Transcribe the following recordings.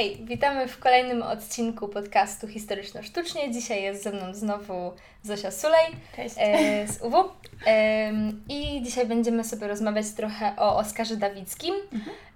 Hej, witamy w kolejnym odcinku podcastu Historyczno-Sztucznie. Dzisiaj jest ze mną znowu Zosia Sulej e, z UW. E, I dzisiaj będziemy sobie rozmawiać trochę o Oskarze Dawickim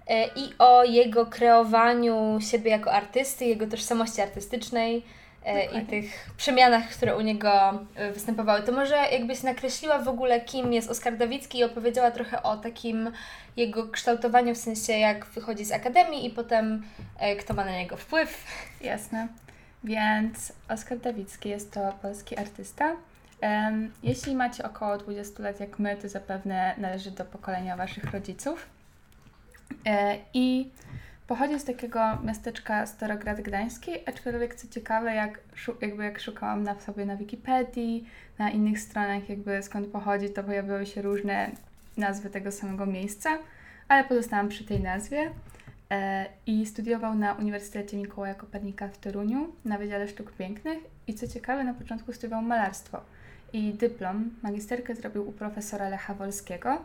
e, i o jego kreowaniu siebie jako artysty, jego tożsamości artystycznej e, i Dokładnie. tych przemianach, które u niego e, występowały. To może jakbyś nakreśliła w ogóle, kim jest Oskar Dawicki i opowiedziała trochę o takim jego kształtowaniu, w sensie jak wychodzi z akademii i potem e, kto ma na niego wpływ. Jasne. Więc Oskar Dawicki jest to polski artysta. Jeśli macie około 20 lat jak my, to zapewne należy do pokolenia Waszych rodziców. I pochodzi z takiego miasteczka Starograd Gdański, aczkolwiek co ciekawe, jak, jakby jak szukałam na sobie na Wikipedii, na innych stronach jakby skąd pochodzi, to pojawiały się różne nazwy tego samego miejsca, ale pozostałam przy tej nazwie. E, I studiował na Uniwersytecie Mikołaja Kopernika w Toruniu na Wydziale Sztuk Pięknych i co ciekawe, na początku studiował malarstwo. I dyplom, magisterkę zrobił u profesora Lecha Wolskiego.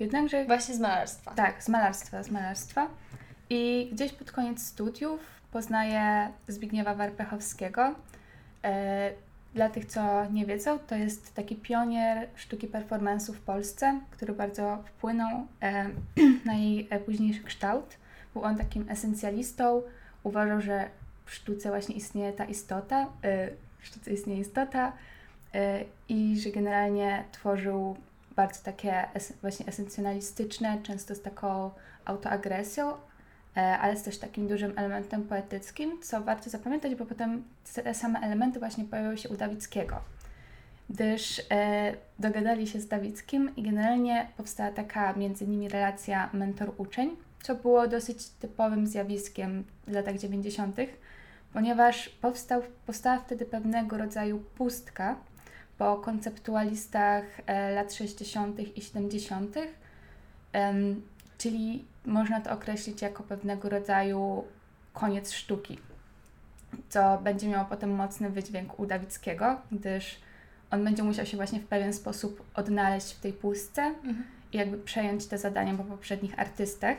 Jednakże Właśnie z malarstwa. tak, z malarstwa, z malarstwa. I gdzieś pod koniec studiów poznaje Zbigniewa Warpechowskiego. E, dla tych, co nie wiedzą, to jest taki pionier sztuki performance'u w Polsce, który bardzo wpłynął e, na jej e, późniejszy kształt. Był on takim esencjalistą. Uważał, że w sztuce właśnie istnieje ta istota, w sztuce istnieje istota i że generalnie tworzył bardzo takie właśnie esencjonalistyczne, często z taką autoagresją, ale z też takim dużym elementem poetyckim, co warto zapamiętać, bo potem te same elementy właśnie pojawiły się u Dawickiego. Gdyż e, dogadali się z Dawickim i generalnie powstała taka między nimi relacja mentor-uczeń, co było dosyć typowym zjawiskiem w latach 90., ponieważ powstał, powstała wtedy pewnego rodzaju pustka, po konceptualistach e, lat 60. i 70., em, czyli można to określić jako pewnego rodzaju koniec sztuki, co będzie miało potem mocny wydźwięk u Dawickiego, gdyż on będzie musiał się właśnie w pewien sposób odnaleźć w tej pustce Mhm. i jakby przejąć te zadania po poprzednich artystach,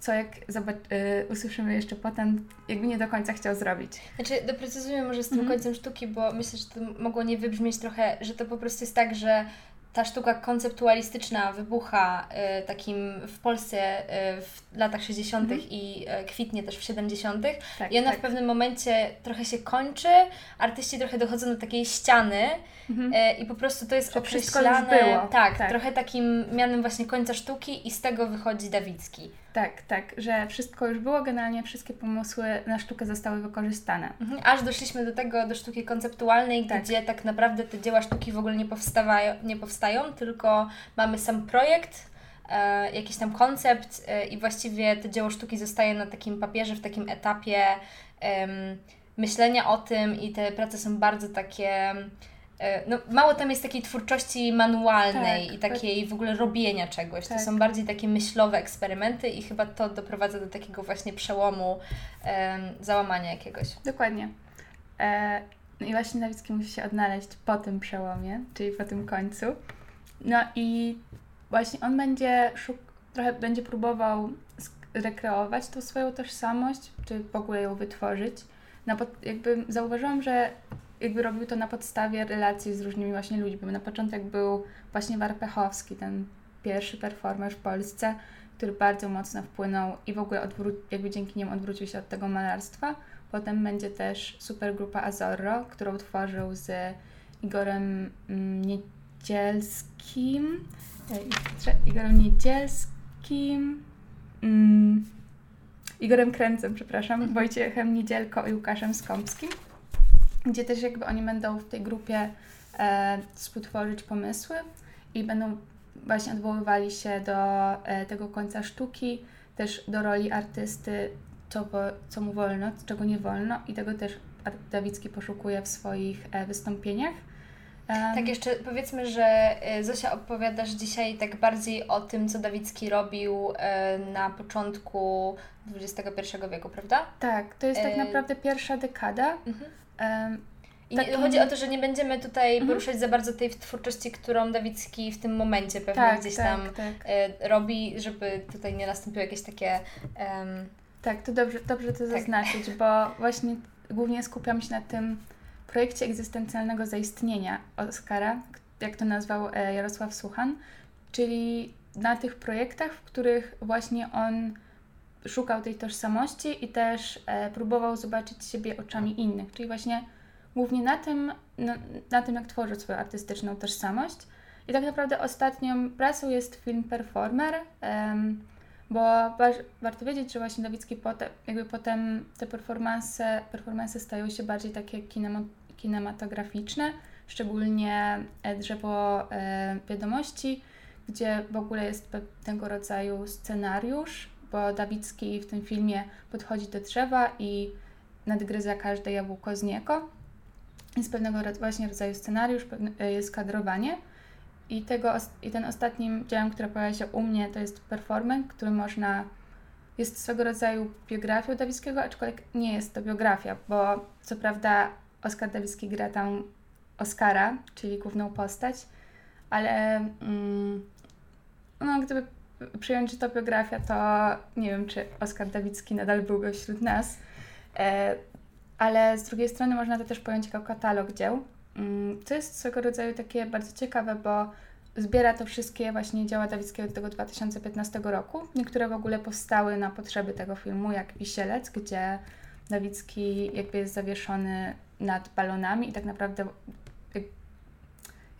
co jak zobac- y, usłyszymy jeszcze potem, jakby nie do końca chciał zrobić. Znaczy, doprecyzujmy może z tym Mhm. końcem sztuki, bo myślę, że to mogło nie wybrzmieć trochę, że to po prostu jest tak, że ta sztuka konceptualistyczna wybucha y, takim w Polsce y, w latach 60. Mhm. i y, kwitnie też w 70. Tak, I ona tak. w pewnym momencie trochę się kończy, artyści trochę dochodzą do takiej ściany Mhm. e, i po prostu to jest Że określane było. Tak, Tak. trochę takim mianem właśnie końca sztuki i z tego wychodzi Dawicki. Tak, tak, że wszystko już było, generalnie wszystkie pomysły na sztukę zostały wykorzystane. Mhm. Aż doszliśmy do tego, do sztuki konceptualnej, Tak. gdzie tak naprawdę te dzieła sztuki w ogóle nie powstawają, nie powstają tylko mamy sam projekt, e, jakiś tam koncept e, i właściwie to dzieło sztuki zostaje na takim papierze, w takim etapie em, myślenia o tym i te prace są bardzo takie... e, No, mało tam jest takiej twórczości manualnej Tak, i takiej w ogóle robienia czegoś. Tak. To są bardziej takie myślowe eksperymenty i chyba to doprowadza do takiego właśnie przełomu, załamania jakiegoś. Dokładnie. E, no i właśnie Nowicki musi się odnaleźć po tym przełomie, czyli po tym końcu. No i właśnie on będzie szuk- trochę będzie próbował rekreować tą swoją tożsamość, czy w ogóle ją wytworzyć. Pod- jakby zauważyłam, że jakby robił to na podstawie relacji z różnymi właśnie ludźmi, na początek był właśnie Warpechowski, ten pierwszy performer w Polsce, który bardzo mocno wpłynął i w ogóle odwró- jakby dzięki niemu odwrócił się od tego malarstwa. Potem będzie też supergrupa Azorro, którą tworzył z Igorem Niedzielskim. e, Igorem Niedzielskim. Mm, Igorem Kręcem, przepraszam, Wojciechem Niedzielko i Łukaszem Skąpskim, gdzie też jakby oni będą w tej grupie e, współtworzyć pomysły i będą właśnie odwoływali się do e, tego końca sztuki, też do roli artysty, co, co mu wolno, czego nie wolno i tego też Dawicki poszukuje w swoich e, wystąpieniach. Tak, jeszcze powiedzmy, że y, Zosia opowiadasz dzisiaj tak bardziej o tym, co Dawicki robił y, na początku XXI wieku, prawda? tak, to jest tak e, naprawdę pierwsza dekada. Mhm. Em, I nie, chodzi o to, że nie będziemy tutaj Mhm. poruszać za bardzo tej twórczości, którą Dawicki w tym momencie pewnie tak, gdzieś tak, tam tak. y, robi, żeby tutaj nie nastąpiły jakieś takie em, Tak, to dobrze, dobrze to tak. zaznaczyć, bo właśnie głównie skupiam się na tym projekcie egzystencjalnego zaistnienia Oscara, jak to nazwał e, Jarosław Suchan, czyli na tych projektach, w których właśnie on szukał tej tożsamości i też e, próbował zobaczyć siebie oczami innych, czyli właśnie głównie na tym, na, na tym, jak tworzył swoją artystyczną tożsamość. I tak naprawdę ostatnią pracą jest film Performer, um, bo warto wiedzieć, że właśnie Dawicki potem, jakby potem te performance, performance stają się bardziej takie kinematograficzne, szczególnie e, Drzewo e, Wiadomości, gdzie w ogóle jest pewnego rodzaju scenariusz, bo Dawicki w tym filmie podchodzi do drzewa i nadgryza każde jabłko z niego. Jest pewnego właśnie rodzaju scenariusz, e, jest kadrowanie. I, tego, I ten ostatnim dziełem, który pojawia się u mnie, to jest performance, który można. Jest swego rodzaju biografią Dawickiego, aczkolwiek nie jest to biografia, bo co prawda Oskar Dawicki gra tam Oskara, czyli główną postać, ale mm, no, gdyby przyjąć, że to biografia, to nie wiem, czy Oskar Dawicki nadal byłby wśród nas. E, ale z drugiej strony można to też pojąć jako katalog dzieł, mm, co jest swego rodzaju takie bardzo ciekawe, bo zbiera to wszystkie właśnie dzieła Dawickiego do tego 2015 roku. Niektóre w ogóle powstały na potrzeby tego filmu, jak Wisielec, gdzie Dawicki jakby jest zawieszony nad balonami i tak naprawdę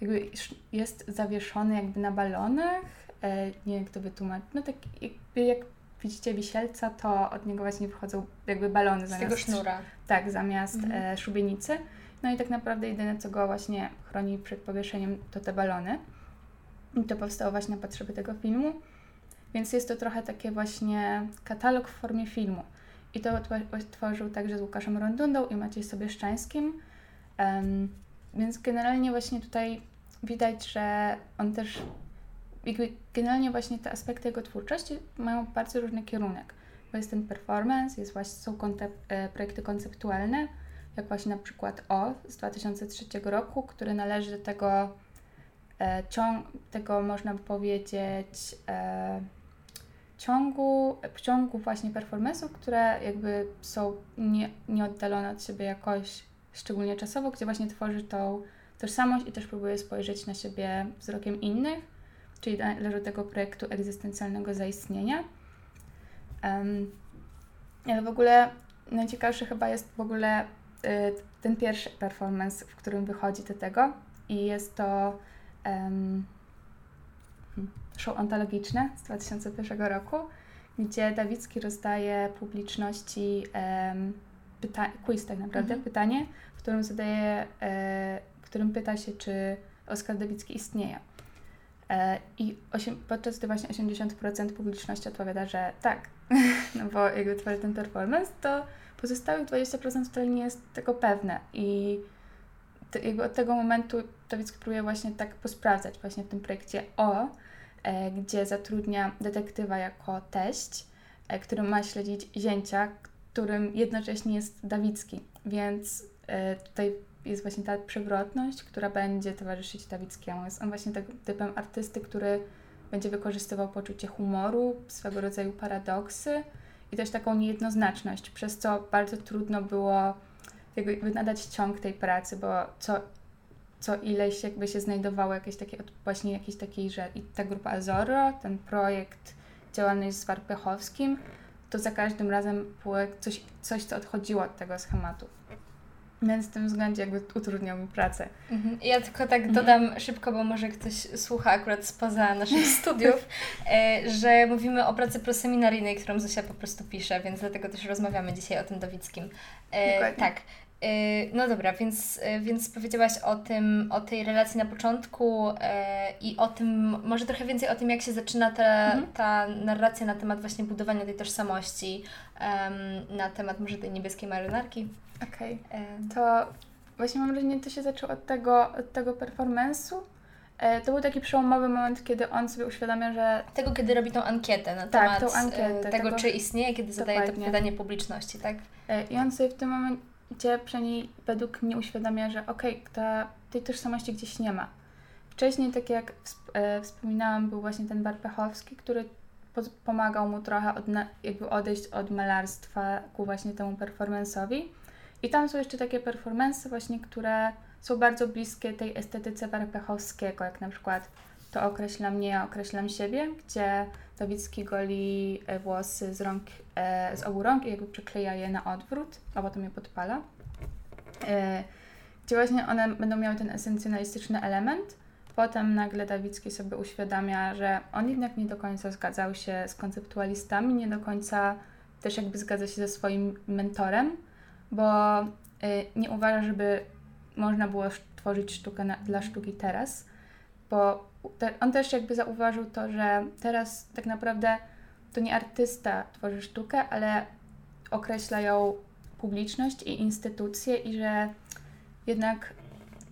jakby jest zawieszony jakby na balonach. E, nie wiem, jak to wytłumaczyć. No tak jakby jak widzicie wisielca, to od niego właśnie wychodzą jakby balony Z zamiast... tego sznura. Tak, zamiast mhm. e, szubienicy. No i tak naprawdę jedyne, co go właśnie chroni przed powieszeniem, to te balony. I to powstało właśnie na potrzeby tego filmu. Więc jest to trochę takie właśnie katalog w formie filmu. I to tworzył także z Łukaszem Rondundą i Maciej Sobieszczańskim. Um, więc generalnie właśnie tutaj widać, że on też, jakby generalnie właśnie te aspekty jego twórczości mają bardzo różny kierunek. Bo jest ten performance, jest właśnie, są e, projekty konceptualne, jak właśnie na przykład O z 2003 roku, który należy do tego e, ciąg, tego można powiedzieć e, ciągu, ciągu właśnie performance'ów, które jakby są nie, nieoddalone od siebie jakoś, szczególnie czasowo, gdzie właśnie tworzy tą tożsamość i też próbuje spojrzeć na siebie wzrokiem innych, czyli należy do tego projektu egzystencjalnego zaistnienia. Um, ale w ogóle najciekawszy chyba jest w ogóle y, ten pierwszy performance, w którym wychodzi do tego i jest to um, show ontologiczne z 2001 roku, gdzie Dawicki rozdaje publiczności um, pyta- quiz tak naprawdę, mhm. pytanie, w którym zadaje, e, w którym pyta się, czy Oskar Dawicki istnieje. E, I osiem, podczas gdy właśnie 80% publiczności odpowiada, że tak, no bo jakby tworzy ten performance, to pozostałych 20% wcale nie jest tego pewne i jakby od tego momentu Dawicki próbuje właśnie tak posprawdzać właśnie w tym projekcie O, E, gdzie zatrudnia detektywa jako teść, e, który ma śledzić zięcia, którym jednocześnie jest Dawicki. Więc e, tutaj jest właśnie ta przewrotność, która będzie towarzyszyć Dawickiemu. Jest on właśnie tak typem artysty, który będzie wykorzystywał poczucie humoru, swego rodzaju paradoksy i też taką niejednoznaczność, przez co bardzo trudno było jakby nadać ciąg tej pracy, bo co co ileś jakby się znajdowało jakieś takie, właśnie jakiejś takiej, że i ta grupa Azoro, ten projekt działalność z Warpechowskim, to za każdym razem było coś, coś, co odchodziło od tego schematu. Więc w tym względzie jakby utrudniał mi pracę. Mhm. Ja tylko tak mhm. dodam szybko, bo może ktoś słucha akurat spoza naszych studiów, e, że mówimy o pracy proseminaryjnej, którą Zosia po prostu pisze, więc dlatego też rozmawiamy dzisiaj o tym Dawickim. E, tak. Y, no dobra, więc, y, więc powiedziałaś o tym, o tej relacji na początku y, i o tym, może trochę więcej o tym, jak się zaczyna ta, mhm. ta narracja na temat właśnie budowania tej tożsamości, na temat może tej niebieskiej marynarki. Okej, okay. to właśnie mam wrażenie, to się zaczęło od tego, od tego performance'u. E, to był taki przełomowy moment, kiedy on sobie uświadamia, że... Tego, kiedy robi tą ankietę na tak, temat ankietę, tego, tego, czy istnieje, kiedy zadaje to pytanie publiczności, tak? E, I on sobie w tym momencie gdzie przynajmniej według mnie uświadamia, że okej, okay, tej tożsamości gdzieś nie ma. Wcześniej, tak jak e, wspominałam, był właśnie ten bar Pechowski, który pomagał mu trochę od, jakby odejść od malarstwa ku właśnie temu performance'owi. I tam są jeszcze takie performance właśnie, które są bardzo bliskie tej estetyce Warpechowskiego, jak na przykład To określam mnie, ja określam siebie, gdzie Dawicki goli e, włosy z rąk, e, z obu rąk i jakby przykleja je na odwrót, a potem je podpala. E, gdzie właśnie one będą miały ten esencjonalistyczny element. Potem nagle Dawicki sobie uświadamia, że on jednak nie do końca zgadzał się z konceptualistami, nie do końca też jakby zgadza się ze swoim mentorem, bo nie uważa, żeby można było tworzyć sztukę na, dla sztuki teraz, bo te, on też jakby zauważył to, że teraz tak naprawdę to nie artysta tworzy sztukę, ale określa ją publiczność i instytucje i że jednak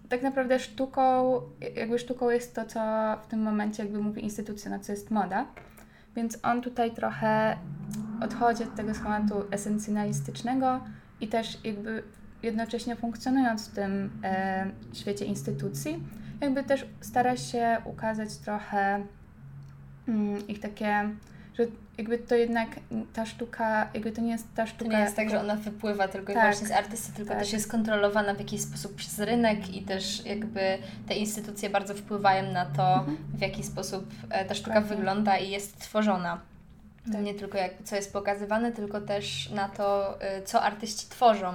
tak naprawdę sztuką, jakby sztuką jest to, co w tym momencie jakby mówi instytucja, na co jest moda. Więc on tutaj trochę odchodzi od tego schematu esencjonalistycznego i też jakby jednocześnie funkcjonując w tym e, świecie instytucji, jakby też stara się ukazać trochę mm, ich takie, że jakby to jednak ta sztuka, jakby to nie jest ta sztuka... To nie jest tak, że ona wypływa tylko tak, i właśnie z artysty, tylko tak. też jest kontrolowana w jakiś sposób przez rynek i też jakby te instytucje bardzo wpływają na to, mhm. w jaki sposób e, ta sztuka wygląda i jest tworzona. Tak. Nie tylko jakby co jest pokazywane, tylko też na to, e, co artyści tworzą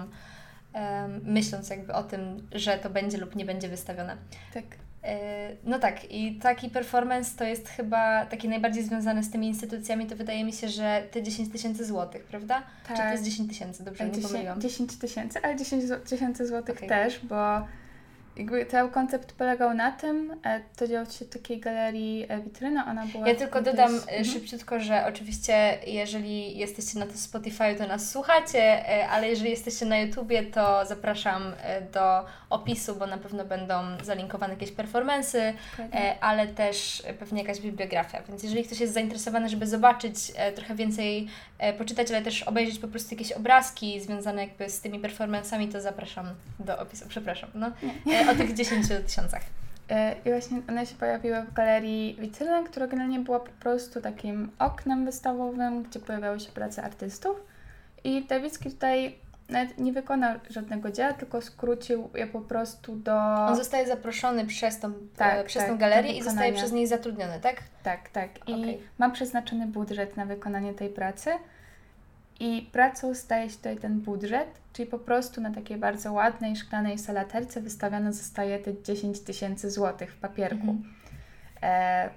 myśląc jakby o tym, że to będzie lub nie będzie wystawione. Tak. E, no tak, i taki performance to jest chyba taki najbardziej związany z tymi instytucjami, to wydaje mi się, że te 10 tysięcy złotych, prawda? Tak. Czy to jest 10 tysięcy, dobrze, 10, nie pomyliłam? 10 tysięcy, ale 10 tysięcy złotych okay. też, bo jakby cały koncept polegał na tym, e, to działo się w takiej galerii e, witryna, ona była... Ja tylko dodam e, mhm. szybciutko, że oczywiście jeżeli jesteście na to Spotify, to nas słuchacie, ale jeżeli jesteście na YouTubie, to zapraszam do opisu, bo na pewno będą zalinkowane jakieś performance, ale też pewnie jakaś bibliografia, więc jeżeli ktoś jest zainteresowany, żeby zobaczyć trochę więcej, poczytać, ale też obejrzeć po prostu jakieś obrazki związane jakby z tymi performanceami, to zapraszam do opisu, przepraszam, no o tych 10 tysiącach. E, I właśnie one się pojawiły w galerii Witryna, która generalnie była po prostu takim oknem wystawowym, gdzie pojawiały się prace artystów. I Dawicki tutaj nawet nie wykonał żadnego dzieła, tylko skrócił je po prostu do... On zostaje zaproszony przez tą, tak, przez tak, tą galerię i zostaje przez niej zatrudniony, tak? Tak, tak. I okay. ma przeznaczony budżet na wykonanie tej pracy. I pracą staje się tutaj ten budżet, czyli po prostu na takiej bardzo ładnej szklanej salaterce wystawione zostaje te 10 tysięcy złotych w papierku. Mhm. E,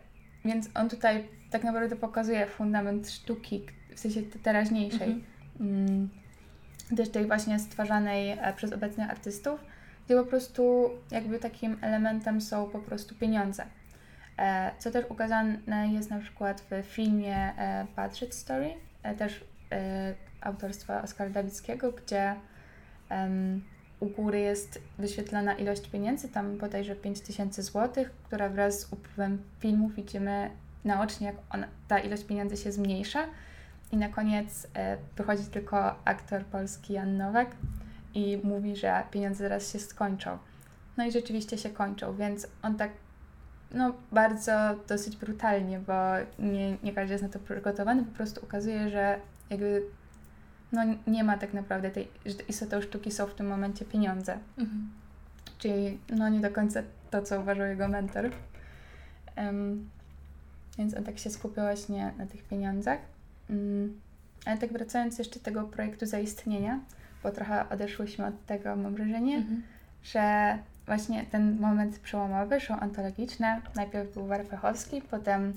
więc on tutaj tak naprawdę pokazuje fundament sztuki, w sensie teraźniejszej, mhm. mm, też tej właśnie stwarzanej e, przez obecnych artystów, gdzie po prostu jakby takim elementem są po prostu pieniądze. E, co też ukazane jest na przykład w filmie Budget Story, e, też autorstwa Oskara Dawickiego, gdzie um, u góry jest wyświetlona ilość pieniędzy, tam bodajże 5000 zł, która wraz z upływem filmu widzimy naocznie, jak ona, ta ilość pieniędzy się zmniejsza. I na koniec e, wychodzi tylko aktor polski Jan Nowak i mówi, że pieniądze zaraz się skończą. No i rzeczywiście się kończą, więc on tak no, bardzo dosyć brutalnie, bo nie, nie każdy jest na to przygotowany, po prostu ukazuje, że jakby no, nie ma tak naprawdę tej, że istotą sztuki są w tym momencie pieniądze. Mhm. Czyli no nie do końca to, co uważał jego mentor. Um, więc on tak się skupiał właśnie na tych pieniądzach. Um, ale tak wracając jeszcze do tego projektu zaistnienia, bo trochę odeszłyśmy od tego, mam wrażenie, mhm. że właśnie ten moment przełomowy, show antologiczne, najpierw był Warpechowski, potem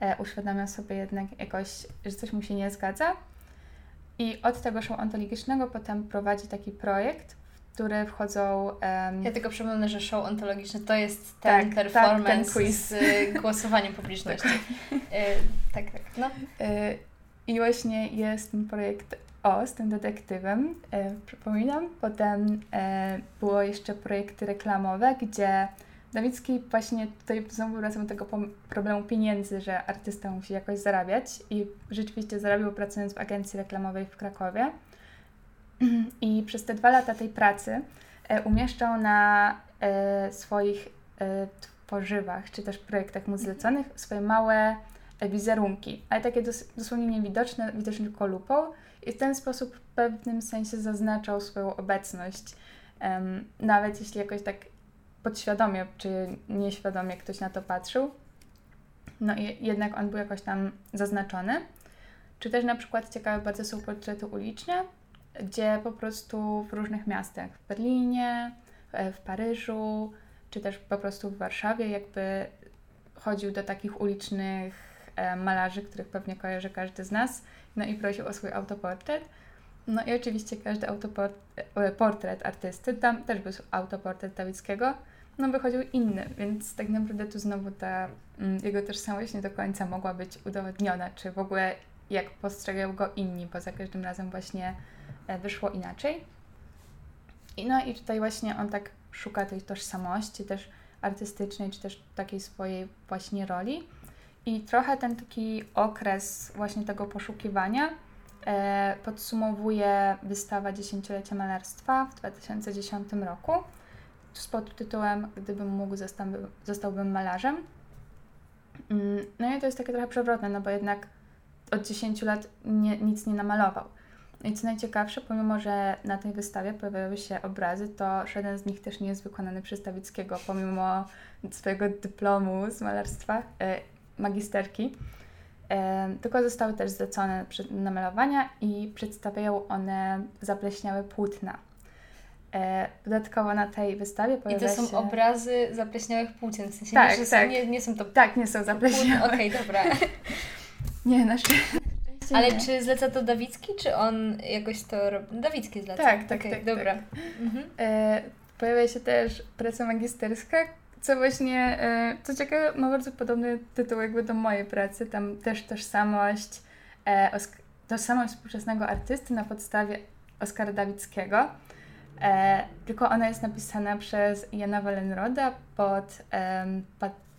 e, uświadamia sobie jednak jakoś, że coś mu się nie zgadza, i od tego show ontologicznego potem prowadzi taki projekt, w który wchodzą... Um, ja tylko przypomnę, że show ontologiczne to jest ten tak, performance tak, ten quiz. z głosowaniem publiczności. e, tak, tak. No. E, I właśnie jest ten projekt O z tym detektywem, e, przypominam. Potem e, było jeszcze projekty reklamowe, gdzie Dawicki właśnie tutaj znowu wracam do tego problemu pieniędzy, że artysta musi jakoś zarabiać i rzeczywiście zarabiał pracując w agencji reklamowej w Krakowie. I przez te dwa lata tej pracy e, umieszczał na e, swoich e, tworzywach, czy też projektach mu zleconych swoje małe wizerunki, ale takie dos dosłownie niewidoczne, widoczne tylko lupą i w ten sposób w pewnym sensie zaznaczał swoją obecność. Nawet jeśli jakoś tak podświadomie czy nieświadomie ktoś na to patrzył, no i jednak on był jakoś tam zaznaczony. Czy też na przykład ciekawe bardzo są portrety uliczne, gdzie po prostu w różnych miastach, w Berlinie, w Paryżu, czy też po prostu w Warszawie, jakby chodził do takich ulicznych e, malarzy, których pewnie kojarzy każdy z nas, no i prosił o swój autoportret. No i oczywiście każdy autoportret e, artysty, tam też był autoportret Dawickiego, no wychodził inny, więc tak naprawdę tu znowu ta mm, jego tożsamość nie do końca mogła być udowodniona, czy w ogóle jak postrzegają go inni, bo za każdym razem właśnie e, wyszło inaczej. I no i tutaj właśnie on tak szuka tej tożsamości też artystycznej, czy też takiej swojej właśnie roli. I trochę ten taki okres właśnie tego poszukiwania e, podsumowuje wystawa dziesięciolecia malarstwa w 2010 roku z podtytułem Gdybym mógł, zostałbym, malarzem. Mm, no i to jest takie trochę przewrotne, no bo jednak od 10 lat nie, nic nie namalował. I co najciekawsze, pomimo że na tej wystawie pojawiały się obrazy, to żaden z nich też nie jest wykonany przez Stawickiego, pomimo swojego dyplomu z malarstwa, e, magisterki. E, tylko zostały też zlecone na malowania i przedstawiają one zapleśniałe płótna. E, dodatkowo na tej wystawie pojawia się... I to są się... obrazy zapleśniałych płótien, w sensie tak, nie, tak. Są, nie, nie są to... Tak, nie są zapleśniałe. Okej, okay, dobra. nie, na szczęście ale czy zleca to Dawicki, czy on jakoś to robi? Dawicki zleca. Tak, tak, okay, tak. Dobra. Tak. Mhm. E, pojawia się też praca magisterska, co właśnie, e, co ciekawe, ma bardzo podobny tytuł jakby do mojej pracy. Tam też tożsamość, e, tożsamość współczesnego artysty na podstawie Oskara Dawickiego. E, tylko ona jest napisana przez Jana Wallenroda pod, e,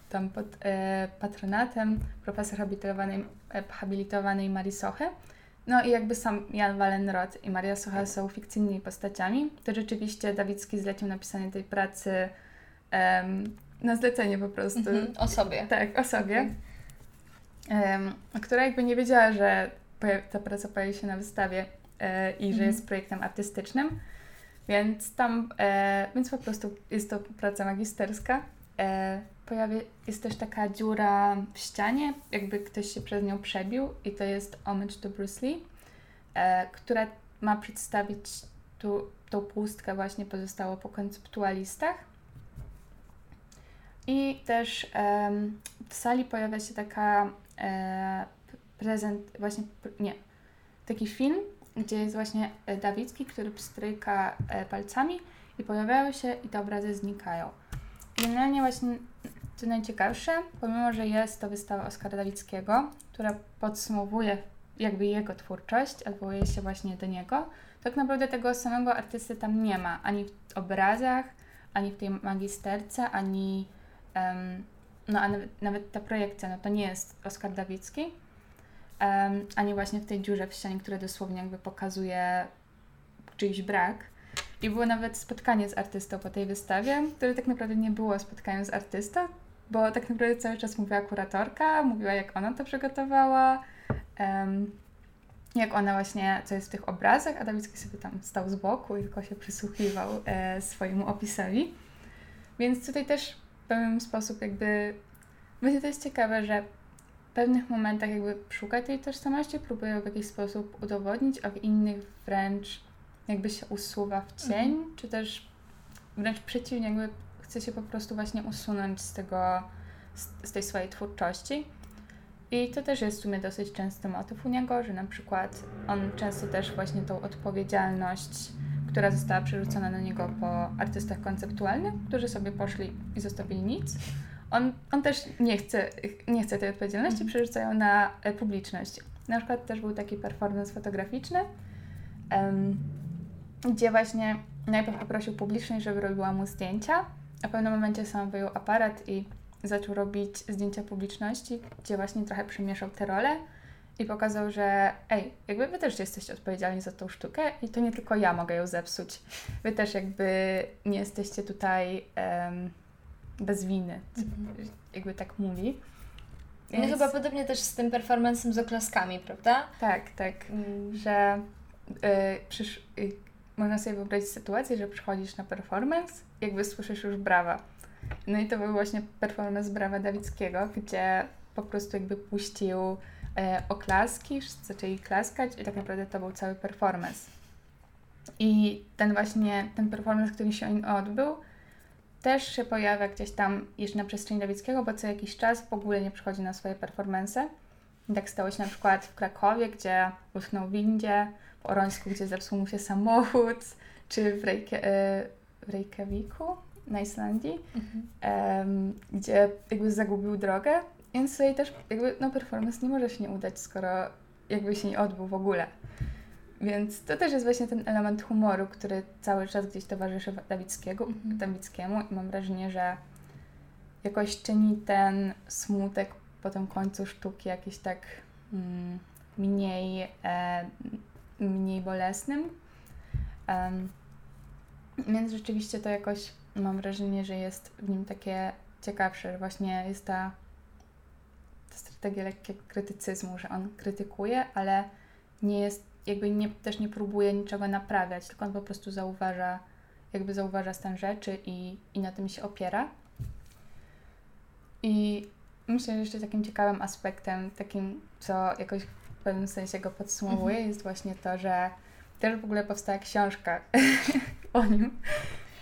tam pod e, patronatem profesor habilitowanej E, habilitowanej Marii Sochy. No i jakby sam Jan Wallenrod i Maria Socha są fikcyjnymi postaciami, to rzeczywiście Dawicki zlecił napisanie tej pracy um, na zlecenie po prostu. Mhm, o sobie. Tak, o sobie. Um, która jakby nie wiedziała, że ta praca pojawi się na wystawie e, i że mhm. jest projektem artystycznym. Więc tam, e, więc po prostu jest to praca magisterska. E, pojawia, jest też taka dziura w ścianie, jakby ktoś się przez nią przebił i to jest homage do Bruce Lee, e, która ma przedstawić tu, tą pustkę właśnie pozostało po konceptualistach. I też e, w sali pojawia się taka e, prezent, właśnie, nie, taki film, gdzie jest właśnie Dawicki, który pstryka e, palcami i pojawiają się i te obrazy znikają. Generalnie właśnie co najciekawsze, pomimo, że jest to wystawa Oskara Dawickiego, która podsumowuje jakby jego twórczość, odwołuje się właśnie do niego, tak naprawdę tego samego artysty tam nie ma, ani w obrazach, ani w tej magisterce, ani um, no, a nawet, nawet ta projekcja, no to nie jest Oskar Dawicki, um, ani właśnie w tej dziurze w ścianie, która dosłownie jakby pokazuje czyjś brak. I było nawet spotkanie z artystą po tej wystawie, które tak naprawdę nie było spotkaniem z artystą, bo tak naprawdę cały czas mówiła kuratorka, mówiła jak ona to przygotowała, um, jak ona właśnie, co jest w tych obrazach, a Dawidski sobie tam stał z boku i tylko się przysłuchiwał e, swojemu opisowi. Więc tutaj też w pewien sposób jakby, będzie to jest ciekawe, że pewnych momentach jakby szuka tej tożsamości, próbuje w jakiś sposób udowodnić, a w innych wręcz jakby się usuwa w cień, mhm. czy też wręcz przeciwnie, jakby chce się po prostu właśnie usunąć z tego, z, z tej swojej twórczości. I to też jest w sumie dosyć częsty motyw u niego, że na przykład on często też właśnie tą odpowiedzialność, która została przerzucona na niego po artystach konceptualnych, którzy sobie poszli i zostawili nic, on, on też nie chce, nie chce tej odpowiedzialności, mhm. przerzucają na e, publiczność. Na przykład też był taki performance fotograficzny, um, gdzie właśnie najpierw poprosił publiczność, żeby robiła mu zdjęcia, a w pewnym momencie sam wyjął aparat i zaczął robić zdjęcia publiczności, gdzie właśnie trochę przemieszał te role i pokazał, że ej, jakby wy też jesteście odpowiedzialni za tą sztukę i to nie tylko ja mogę ją zepsuć. Wy też jakby nie jesteście tutaj um, bez winy, mhm. jakby tak mówi. Więc... No chyba podobnie też z tym performancem z oklaskami, prawda? Tak, tak. Mm. Że y, przysz, y, można sobie wyobrazić sytuację, że przychodzisz na performance, jakby słyszysz już brawa. No i to był właśnie performance brawa Dawickiego, gdzie po prostu jakby puścił e, oklaski, wszyscy zaczęli klaskać i tak naprawdę to był cały performance. I ten właśnie, ten performance, który się odbył, też się pojawia gdzieś tam jeszcze na przestrzeni Dawickiego, bo co jakiś czas w ogóle nie przychodzi na swoje performance. I tak stało się na przykład w Krakowie, gdzie utknął w windzie, w Orońsku, gdzie zepsuł mu się samochód, czy w, e, w Reykjaviku na Islandii, mhm. um, gdzie jakby zagubił drogę. Więc tutaj też jakby no performance nie może się nie udać, skoro jakby się nie odbył w ogóle. Więc to też jest właśnie ten element humoru, który cały czas gdzieś towarzyszy Dawickiego, mhm. Dawickiemu i mam wrażenie, że jakoś czyni ten smutek po tym końcu sztuki jakiś tak mm, mniej, e, mniej bolesnym. Um, więc rzeczywiście to jakoś mam wrażenie, że jest w nim takie ciekawsze, że właśnie jest ta, ta strategia lekkiego krytycyzmu, że on krytykuje, ale nie jest jakby nie, też nie próbuje niczego naprawiać, tylko on po prostu zauważa, jakby zauważa stan rzeczy i, i na tym się opiera. I myślę, że jeszcze takim ciekawym aspektem, takim, co jakoś w pewnym sensie go podsumowuje, mhm. jest właśnie to, że też w ogóle powstała książka o nim.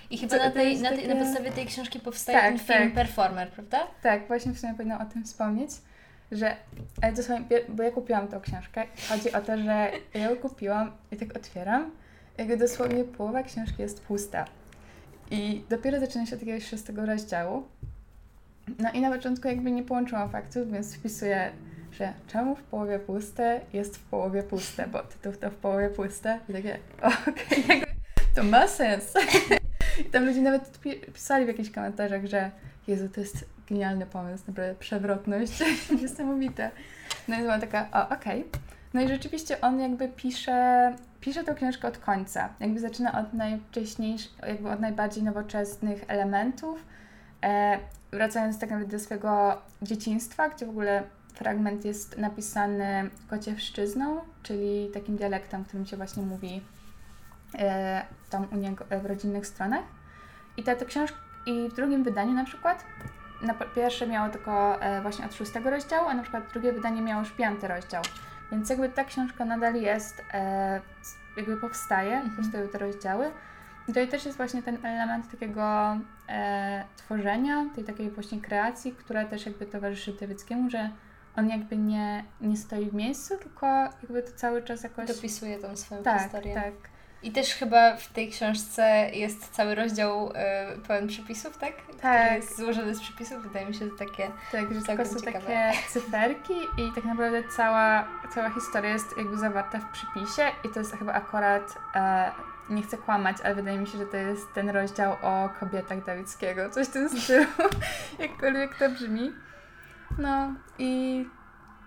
I chyba na, tej, na, tej, takie... na podstawie tej książki powstaje tak, ten film tak. Performer, prawda? Tak, właśnie w sumie powinnam o tym wspomnieć że ale dosłownie, bo ja kupiłam tą książkę. Chodzi o to, że ja ją kupiłam i tak otwieram, jakby dosłownie połowa książki jest pusta. I dopiero zaczyna się od jakiegoś szóstego rozdziału. No i na początku jakby nie połączyłam faktów, więc wpisuję, że czemu w połowie puste jest w połowie puste, bo tytuł to w połowie puste. I takie, okej, okay, to ma sens. I tam ludzie nawet pisali w jakichś komentarzach, że Jezu, to jest genialny pomysł, naprawdę przewrotność, niesamowite. No i była taka, o, okej. Okay. No i rzeczywiście on jakby pisze, pisze tą książkę od końca. Jakby zaczyna od najwcześniejszych, jakby od najbardziej nowoczesnych elementów, e, wracając tak naprawdę do swojego dzieciństwa, gdzie w ogóle fragment jest napisany kociewszczyzną, czyli takim dialektem, którym się właśnie mówi e, tam u niego w rodzinnych stronach. I ta, ta książka, i w drugim wydaniu na przykład na pierwsze miało tylko e, właśnie od szóstego rozdziału, a na przykład drugie wydanie miało już piąty rozdział. Więc jakby ta książka nadal jest, e, jakby powstaje, mhm. powstają te rozdziały. I to też jest właśnie ten element takiego e, tworzenia, tej takiej właśnie kreacji, która też jakby towarzyszy Tywyckiemu, że on jakby nie, nie stoi w miejscu, tylko jakby to cały czas jakoś... Dopisuje tą swoją tak, historię. Tak, i też chyba w tej książce jest cały rozdział y, pełen przepisów, tak? Tak. Który jest złożony z przepisów. Wydaje mi się, że takie Tak, że tylko są ciekawe. takie cyferki i tak naprawdę cała, cała historia jest jakby zawarta w przypisie i to jest chyba akurat, e, nie chcę kłamać, ale wydaje mi się, że to jest ten rozdział o kobietach Dawickiego. Coś w tym stylu, jakkolwiek to brzmi. No i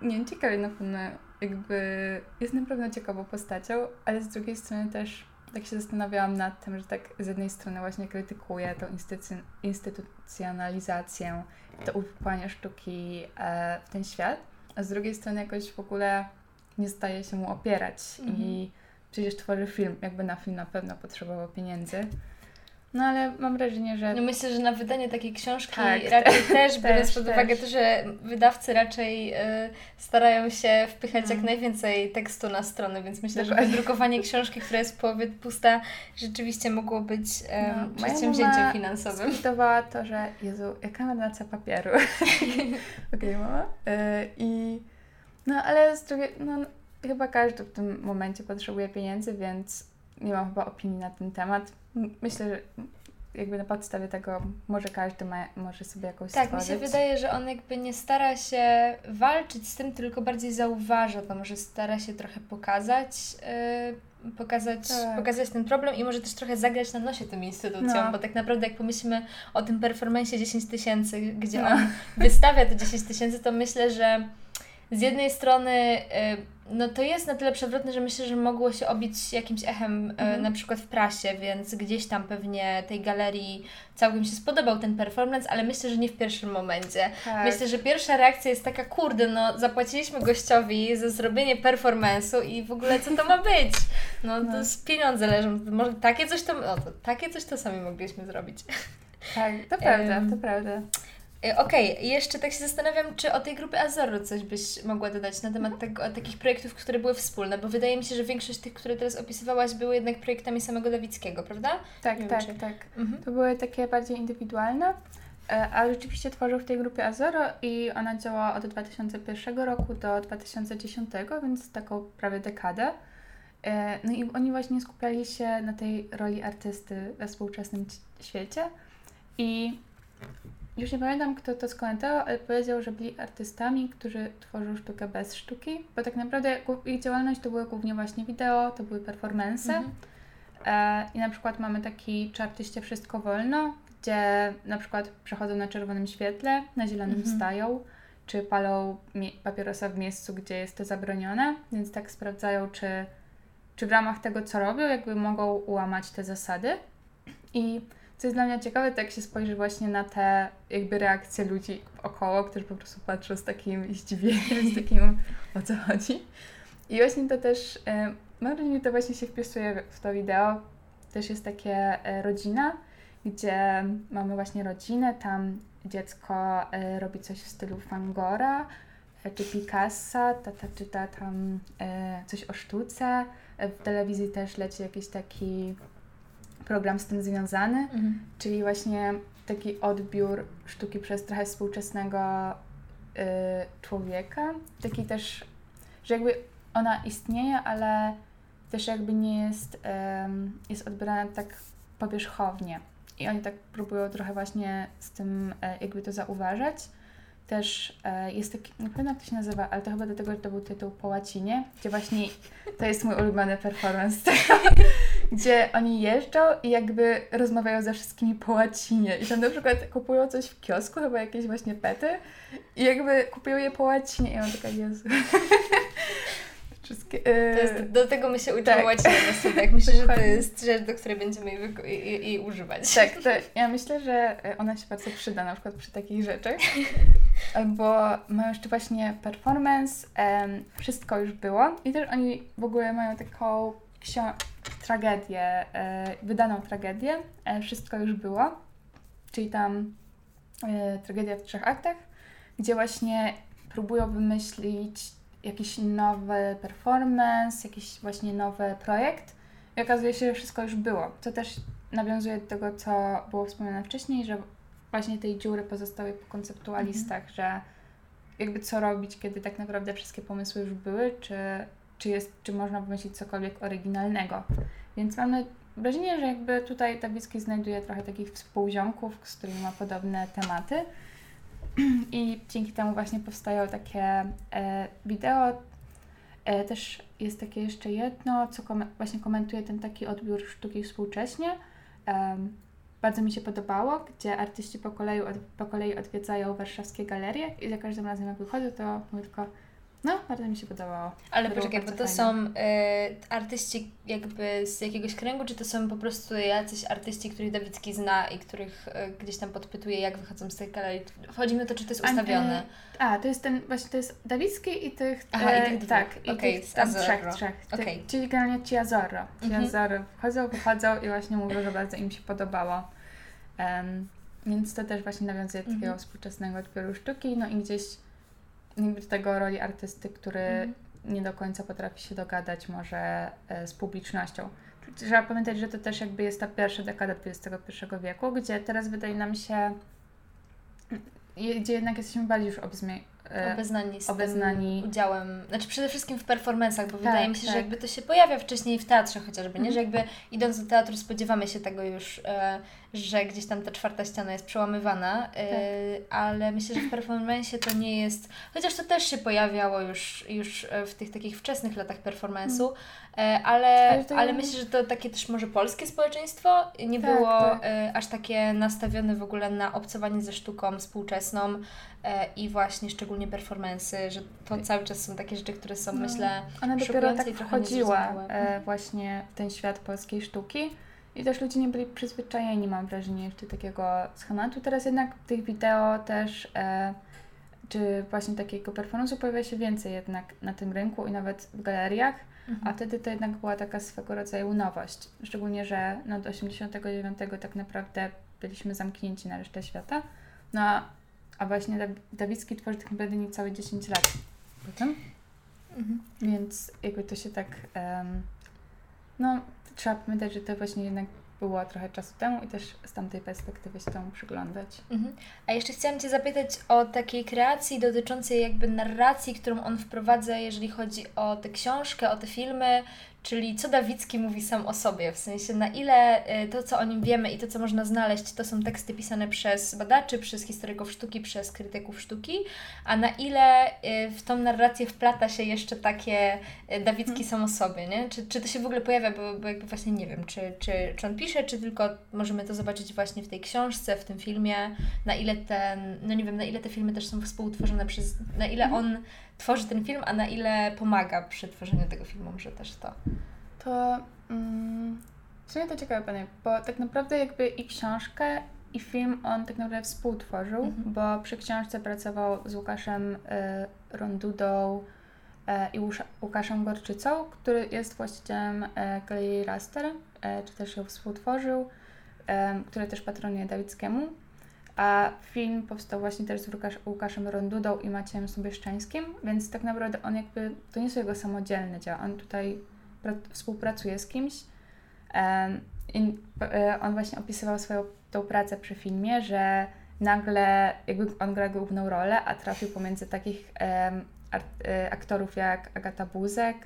nie wiem, ciekawie na pewno jakby jest naprawdę ciekawą postacią, ale z drugiej strony też tak się zastanawiałam nad tym, że tak z jednej strony właśnie krytykuje tą instytuc instytucjonalizację, to uwikłanie sztuki e, w ten świat, a z drugiej strony jakoś w ogóle nie staje się mu opierać mhm. i przecież tworzy film, jakby na film na pewno potrzebował pieniędzy. No ale mam wrażenie, że. No myślę, że na wydanie takiej książki tak, raczej też, biorąc pod uwagę to, że wydawcy raczej y, starają się wpychać jak mm. najwięcej tekstu na stronę, więc myślę, Dokładnie. że wydrukowanie książki, która jest w połowie pusta, rzeczywiście mogło być um, no, przedsięwzięciem finansowym. Skwitowała to, że Jezu, jaka marnacja papieru. Okej, okay, mama. Y, I no ale z drugiej, no chyba każdy w tym momencie potrzebuje pieniędzy, więc nie mam chyba opinii na ten temat myślę, że jakby na podstawie tego może każdy ma, może sobie jakąś Tak, stworzyć. mi się wydaje, że on jakby nie stara się walczyć z tym, tylko bardziej zauważa to, może stara się trochę pokazać, yy, pokazać, tak. pokazać ten problem i może też trochę zagrać na nosie tym instytucjom, no. bo tak naprawdę jak pomyślimy o tym performanceie 10 tysięcy, gdzie no. on wystawia te 10 tysięcy, to myślę, że z jednej strony... Yy, no to jest na tyle przewrotne, że myślę, że mogło się obić jakimś echem e, Mhm. na przykład w prasie, więc gdzieś tam pewnie tej galerii całkiem się spodobał ten performance, ale myślę, że nie w pierwszym momencie. Tak. Myślę, że pierwsza reakcja jest taka, kurde, no zapłaciliśmy gościowi za zrobienie performance'u i w ogóle co to ma być? No to No. z pieniądze leżą, może takie coś to, no to takie coś to sami mogliśmy zrobić. Tak, to prawda, to prawda. E, Okej, jeszcze tak się zastanawiam, czy o tej grupie Azorro coś byś mogła dodać na temat tego, takich projektów, które były wspólne, bo wydaje mi się, że większość tych, które teraz opisywałaś, były jednak projektami samego Dawickiego, prawda? Tak, wiem, tak, czy- tak. Mhm. To były takie bardziej indywidualne, e, ale rzeczywiście tworzył w tej grupie Azoro i ona działa od 2001 roku do 2010, więc taką prawie dekadę. E, No i oni właśnie skupiali się na tej roli artysty we współczesnym świecie i już nie pamiętam, kto to skomentował, ale powiedział, że byli artystami, którzy tworzą sztukę bez sztuki, bo tak naprawdę ich działalność to były głównie właśnie wideo, to były performance. Mhm. E, I na przykład mamy taki czy artyście Wszystko Wolno, gdzie na przykład przechodzą na czerwonym świetle, na zielonym Mhm. stają, czy palą papierosa w miejscu, gdzie jest to zabronione, więc tak sprawdzają, czy, czy w ramach tego, co robią, jakby mogą ułamać te zasady. I co jest dla mnie ciekawe, to jak się spojrzy właśnie na te jakby reakcje ludzi około, którzy po prostu patrzą z takim zdziwieniem, z takim o co chodzi. I właśnie to też, e, mam wrażenie, że to właśnie się wpisuje w to wideo. Też jest takie e, rodzina, gdzie mamy właśnie rodzinę, tam dziecko e, robi coś w stylu Fangora, czy Picassa, tata czyta tam e, coś o sztuce, w telewizji też leci jakiś taki program z tym związany, Mhm. czyli właśnie taki odbiór sztuki przez trochę współczesnego y, człowieka. Taki też, że jakby ona istnieje, ale też jakby nie jest, em, jest odbierana tak powierzchownie. I oni tak próbują trochę właśnie z tym e, jakby to zauważać. Też e, jest taki, nie pamiętam jak to się nazywa, ale to chyba dlatego, że to był tytuł po łacinie, gdzie właśnie to jest mój ulubiony performance gdzie oni jeżdżą i jakby rozmawiają ze wszystkimi po łacinie. I tam na przykład kupują coś w kiosku, chyba jakieś właśnie pety i jakby kupują je po łacinie. I on taka, Jezu. Wszystkie, To jest, do tego my się uczymy tak. łaciny na studiach. Myślę, że to jest rzecz, do której będziemy jej, jej, jej- używać. Tak, to ja myślę, że e, ona się bardzo przyda na przykład przy takich rzeczach. Albo mają jeszcze właśnie performance, em, wszystko już było. I też oni w ogóle mają taką ksio- tragedię, e, wydaną tragedię, e, wszystko już było. Czyli tam e, tragedia w trzech aktach, gdzie właśnie próbują wymyślić jakiś nowy performance, jakiś właśnie nowy projekt. I okazuje się, że wszystko już było. To też nawiązuje do tego, co było wspomniane wcześniej, że właśnie tej dziury pozostały po konceptualistach, że jakby co robić, kiedy tak naprawdę wszystkie pomysły już były, czy, czy, jest, czy można wymyślić cokolwiek oryginalnego. Więc mamy wrażenie, że jakby tutaj Dawicki znajduje trochę takich współziomków, z którymi ma podobne tematy. I dzięki temu właśnie powstają takie e, wideo. E, też jest takie jeszcze jedno, co kom- właśnie komentuje ten taki odbiór sztuki współcześnie. Em, bardzo mi się podobało, gdzie artyści po kolei, od, po kolei odwiedzają warszawskie galerie i za każdym razem jak wychodzą, to mówię tylko, no, bardzo mi się podobało. Ale Było poczekaj, bo to fajne. są e, artyści jakby z jakiegoś kręgu, czy to są po prostu jacyś artyści, których Dawicki zna i których e, gdzieś tam podpytuje, jak wychodzą z tej galerii? Chodzi mi o to, czy to jest A, ustawione. A, to jest ten, właśnie to jest Dawicki i tych, Aha, i e, tych dwóch. tak, i Okej, tych tam Azorro. trzech, trzech. Tych- Okej. Czyli generalnie ci Azorro. Ci Mhm. Azorro wchodzą, wychodzą i właśnie mówią, że bardzo im się podobało. Em, więc to też właśnie nawiązuje do takiego Mhm. współczesnego odbioru sztuki, no i gdzieś jakby do tego roli artysty, który Mhm. nie do końca potrafi się dogadać może e, z publicznością. Trzeba pamiętać, że to też jakby jest ta pierwsza dekada XXI wieku, gdzie teraz wydaje nam się, gdzie jednak jesteśmy bardziej już obzmie, e, Obeznani z obeznani. udziałem, znaczy przede wszystkim w performansach, bo Tak, wydaje mi się, że tak. jakby to się pojawia wcześniej w teatrze chociażby, nie? Mhm. Że jakby idąc do teatru spodziewamy się tego już, e, że gdzieś tam ta czwarta ściana jest przełamywana, e, Tak. ale myślę, że w performansie to nie jest, chociaż to też się pojawiało już, już e, w tych takich wczesnych latach performance'u, e, ale. Ale myślę, że to takie też może polskie społeczeństwo nie Tak, było tak. e, aż takie nastawione w ogóle na obcowanie ze sztuką współczesną i właśnie szczególnie performance'y, że to cały czas są takie rzeczy, które są, no, myślę, Ona dopiero tak wchodziła właśnie w ten świat polskiej sztuki i też ludzie nie byli przyzwyczajeni, mam wrażenie, jeszcze takiego schematu. Teraz jednak tych wideo też, e, czy właśnie takiego performance'u pojawia się więcej jednak na tym rynku i nawet w galeriach, mhm. a wtedy to jednak była taka swego rodzaju nowość. Szczególnie, że no, do 89 tak naprawdę byliśmy zamknięci na resztę świata. No, a właśnie Dawicki tworzy tak naprawdę niecałe 10 lat potem. Mhm. Więc jakby to się tak, um, no trzeba pamiętać, że to właśnie jednak było trochę czasu temu i też z tamtej perspektywy się temu przyglądać. Mhm. A jeszcze chciałam Cię zapytać o takiej kreacji dotyczącej jakby narracji, którą on wprowadza, jeżeli chodzi o tę książkę, o te filmy, Czyli co Dawicki mówi sam o sobie, w sensie na ile y, to, co o nim wiemy i to, co można znaleźć, to są teksty pisane przez badaczy, przez historyków sztuki, przez krytyków sztuki, a na ile y, w tą narrację wplata się jeszcze takie y, Dawicki hmm. sam o sobie, nie? Czy, czy to się w ogóle pojawia, bo, bo jakby właśnie nie wiem, czy, czy, czy on pisze, czy tylko możemy to zobaczyć właśnie w tej książce, w tym filmie, na ile ten, no nie wiem, na ile te filmy też są współtworzone przez, na ile hmm. on tworzy ten film, a na ile pomaga przy tworzeniu tego filmu, może też to. To mm, w sumie to ciekawe pytanie, bo tak naprawdę jakby i książkę, i film on tak naprawdę współtworzył, mhm. bo przy książce pracował z Łukaszem y, Rondudą y, i Łukaszem Gorczycą, który jest właścicielem y, Galerii Raster, y, czy też ją współtworzył, y, który też patronuje Dawickiemu. A film powstał właśnie też z Łukasz, Łukaszem Rondudą i Maciejem Sobieszczańskim, więc tak naprawdę on jakby, to nie są jego samodzielne dzieła, on tutaj pra, współpracuje z kimś. I e, on właśnie opisywał swoją tą pracę przy filmie, że nagle jakby on gra główną rolę, a trafił pomiędzy takich e, aktorów jak Agata Buzek,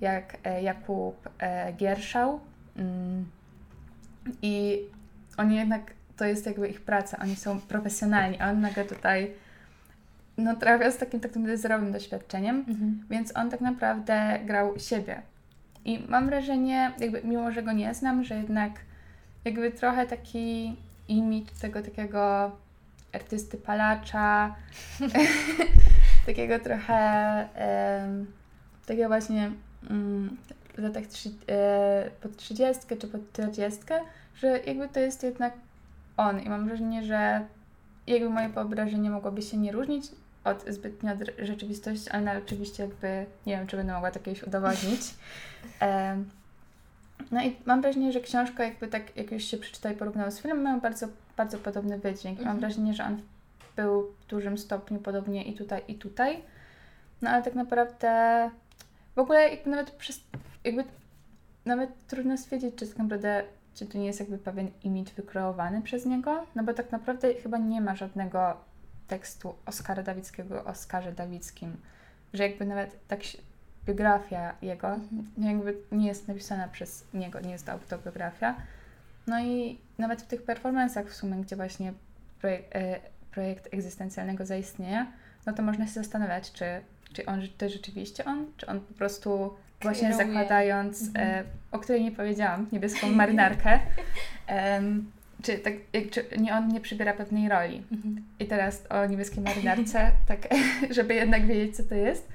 jak e, Jakub Gierszał. Mm. I oni jednak to jest jakby ich praca, oni są profesjonalni, a on nagle tutaj no, trafia z takim takim zdrowym doświadczeniem, mhm. więc on tak naprawdę grał siebie. I mam wrażenie, jakby mimo, że go nie znam, że jednak jakby trochę taki imidż tego takiego artysty palacza, takiego trochę um, takiego właśnie um, w latach trzy, e, pod 30 czy pod 40, że jakby to jest jednak on i mam wrażenie, że jakby moje wyobrażenie mogłoby się nie różnić od zbytnio od rzeczywistości, ale oczywiście jakby nie wiem, czy będę mogła to kiedyś udowodnić. no i mam wrażenie, że książka jakby tak, jak już się przeczyta i porównała z filmem, mają bardzo, bardzo podobny wydźwięk. Mhm. Mam wrażenie, że on był w dużym stopniu podobnie i tutaj, i tutaj. No ale tak naprawdę w ogóle jakby nawet przez, jakby nawet trudno stwierdzić, czy tak naprawdę czy to nie jest jakby pewien imidż wykreowany przez niego? No bo tak naprawdę chyba nie ma żadnego tekstu Oskara Dawickiego o Oskarze Dawickim, że jakby nawet tak biografia jego mhm. jakby nie jest napisana przez niego, nie jest to autobiografia. No i nawet w tych performancach w sumie, gdzie właśnie projekt, e, projekt egzystencjalnego zaistnienia, no to można się zastanawiać, czy, czy on to rzeczywiście on, czy on po prostu właśnie zakładając, mhm. e, o której nie powiedziałam, niebieską marynarkę, czy, tak, czy nie, on nie przybiera pewnej roli. Mhm. I teraz o niebieskiej marynarce, tak, żeby jednak wiedzieć, co to jest,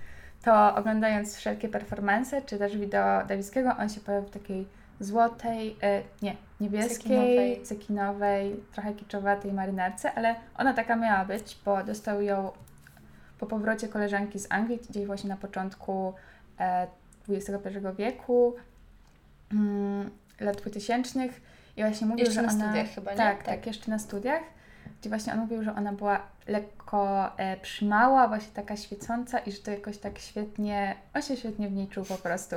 to oglądając wszelkie performance, czy też wideo Dawickiego, on się pojawia w takiej złotej, e, nie, niebieskiej, cekinowej. cekinowej, trochę kiczowatej marynarce, ale ona taka miała być, bo dostał ją po powrocie koleżanki z Anglii, gdzieś właśnie na początku e, XXI wieku, mm, lat 2000 i właśnie mówił, jeszcze że na ona... studiach chyba, nie? Tak, tak, tak, jeszcze na studiach, gdzie właśnie on mówił, że ona była lekko e, przymała, właśnie taka świecąca i że to jakoś tak świetnie, on się świetnie w niej czuł po prostu.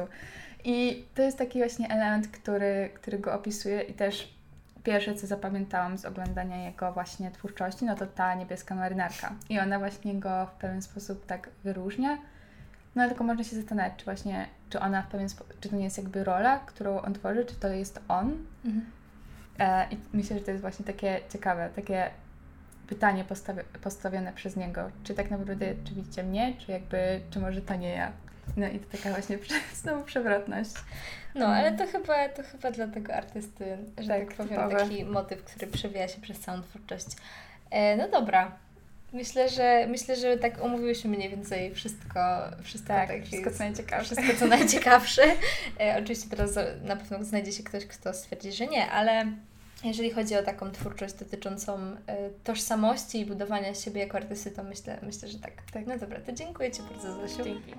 I to jest taki właśnie element, który, który go opisuje i też pierwsze, co zapamiętałam z oglądania jego właśnie twórczości, no to ta niebieska marynarka. I ona właśnie go w pewien sposób tak wyróżnia. No tylko można się zastanawiać, czy właśnie, czy ona w pewien sposób, czy to nie jest jakby rola, którą on tworzy, czy to jest on. Mhm. E, I myślę, że to jest właśnie takie ciekawe, takie pytanie postawi postawione przez niego. Czy tak naprawdę, czy widzicie mnie, czy jakby, czy może to nie ja. No i to taka właśnie znowu przewrotność. No, ale to chyba, to chyba dla tego artysty, że tak, tak powiem, typowe. taki motyw, który przewija się przez całą twórczość. E, no dobra, Myślę, że myślę, że tak omówiłyśmy mniej więcej wszystko, wszystko tak, tak wszystko co najciekawsze. Wszystko co najciekawsze. E, oczywiście teraz na pewno znajdzie się ktoś, kto stwierdzi, że nie, ale jeżeli chodzi o taką twórczość dotyczącą e, tożsamości i budowania siebie jako artysty, to myślę, myślę że tak. tak. No dobra, to dziękuję Ci bardzo Zosiu. Dzięki.